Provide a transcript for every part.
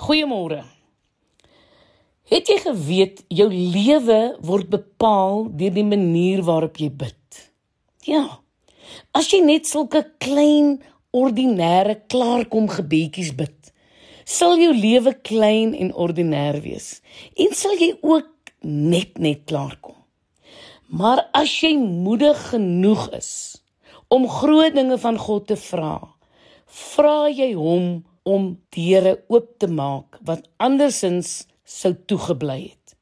Goeiemôre. Het jy geweet jou lewe word bepaal deur die manier waarop jy bid? Ja. As jy net sulke klein ordinêre klaarkom gebedjies bid, sal jou lewe klein en ordinêr wees en sal jy ook net net klaarkom. Maar as jy moedig genoeg is om groot dinge van God te vra, vra jy hom om deure oop te maak wat andersins sou toegebly het.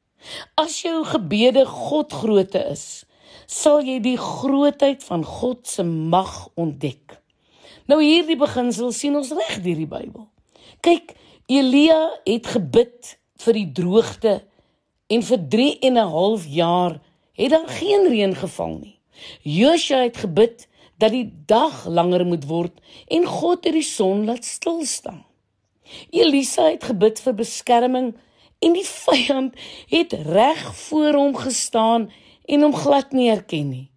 As jou gebede God grootte is, sal jy die grootheid van God se mag ontdek. Nou hierdie beginsel sien ons reg deur die Bybel. Kyk, Elia het gebid vir die droogte en vir 3 en 'n half jaar het daar geen reën geval nie. Josua het gebid dat die dag langer moet word en God het die son laat stil staan. Elisa het gebid vir beskerming en die vyand het reg voor hom gestaan en hom glad nie erken nie.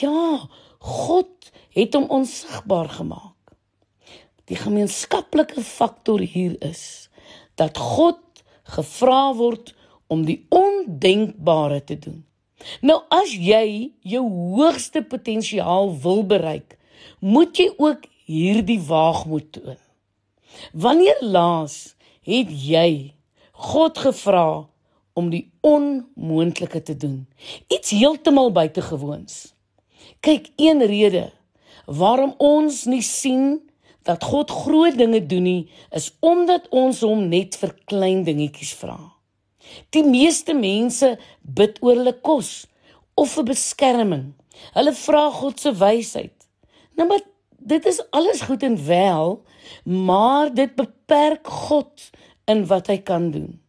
Ja, God het hom onsigbaar gemaak. Die gemeenskaplike faktor hier is dat God gevra word om die ondenkbare te doen. Nou as jy jou hoogste potensiaal wil bereik, moet jy ook hierdie waagmoed toon. Wanneer laas het jy God gevra om die onmoontlike te doen? Iets heeltemal buitengewoons. Kyk, een rede waarom ons nie sien dat God groot dinge doen nie, is omdat ons hom net vir klein dingetjies vra. Die meeste mense bid oor hulle kos of vir beskerming. Hulle vra God se wysheid. Nou maar dit is alles goed en wel, maar dit beperk God in wat hy kan doen.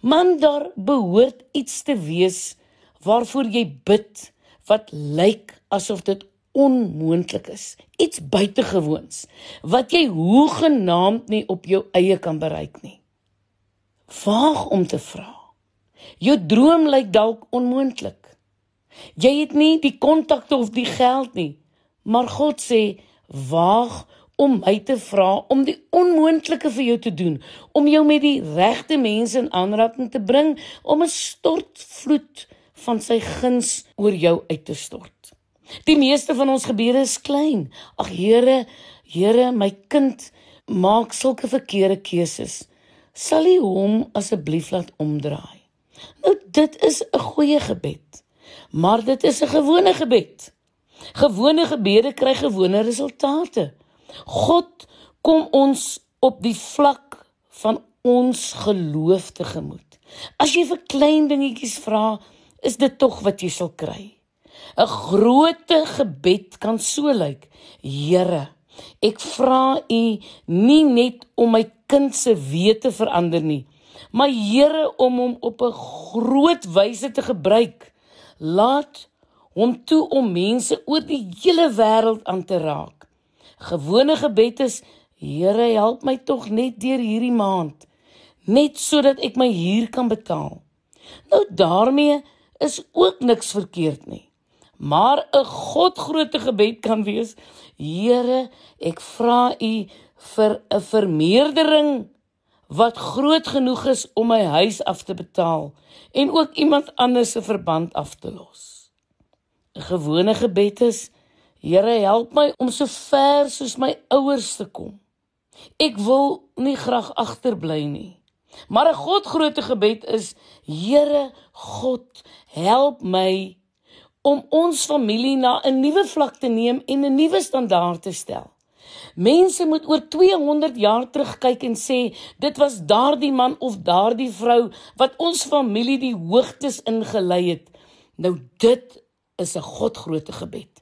Man daar behoort iets te wees waarvoor jy bid wat lyk asof dit onmoontlik is. Iets buitengewoons wat jy hoegenaamd nie op jou eie kan bereik nie. Waag om te vra. Jou droom lyk dalk onmoontlik. Jy het nie die kontakte of die geld nie, maar God sê waag om my te vra om die onmoontlike vir jou te doen, om jou met die regte mense in aanraking te bring om 'n stortvloed van sy guns oor jou uit te stort. Die meeste van ons gebede is klein. Ag Here, Here, my kind maak sulke verkeerde keuses sal U hom asseblief laat omdraai. Nou dit is 'n goeie gebed. Maar dit is 'n gewone gebed. Gewone gebede kry gewone resultate. God kom ons op die vlak van ons geloof tegemoet. As jy vir klein dingetjies vra, is dit tog wat jy sal kry. 'n Groot gebed kan so lyk: Here, ek vra U nie net om my kind se wete verander nie. Maar Here om hom op 'n groot wyse te gebruik, laat hom toe om mense oor die hele wêreld aan te raak. Gewone gebed is: Here, help my tog net deur hierdie maand, net sodat ek my huur kan betaal. Nou daarmee is ook niks verkeerd nie. Maar 'n Godgrootte gebed kan wees: Here, ek vra U vir 'n vermeerdering wat groot genoeg is om my huis af te betaal en ook iemand anders se verband af te los. 'n Gewone gebed is: Here, help my om so ver soos my ouers te kom. Ek wil nie graag agterbly nie. Maar 'n Godgrootte gebed is: Here God, help my om ons familie na 'n nuwe vlak te neem en 'n nuwe standaard te stel. Mense moet oor 200 jaar terugkyk en sê dit was daardie man of daardie vrou wat ons familie die hoogtes ingelei het. Nou dit is 'n Godgrootte gebed.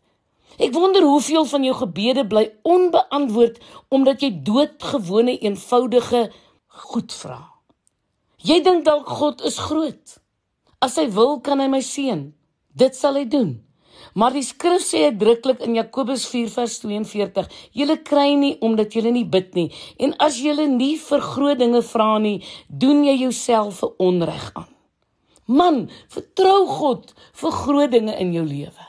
Ek wonder hoeveel van jou gebede bly onbeantwoord omdat jy doodgewone eenvoudige goed vra. Jy dink dalk God is groot. As hy wil, kan hy my seën. Dit sal hy doen. Maar die skrif sê uitdruklik in Jakobus 4:42, julle kry nie omdat julle nie bid nie en as julle nie vir groot dinge vra nie, doen jy jouself 'n onreg aan. Man, vertrou God vir groot dinge in jou lewe.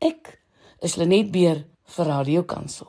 Ek is Lenet Beer vir Radio Kansel.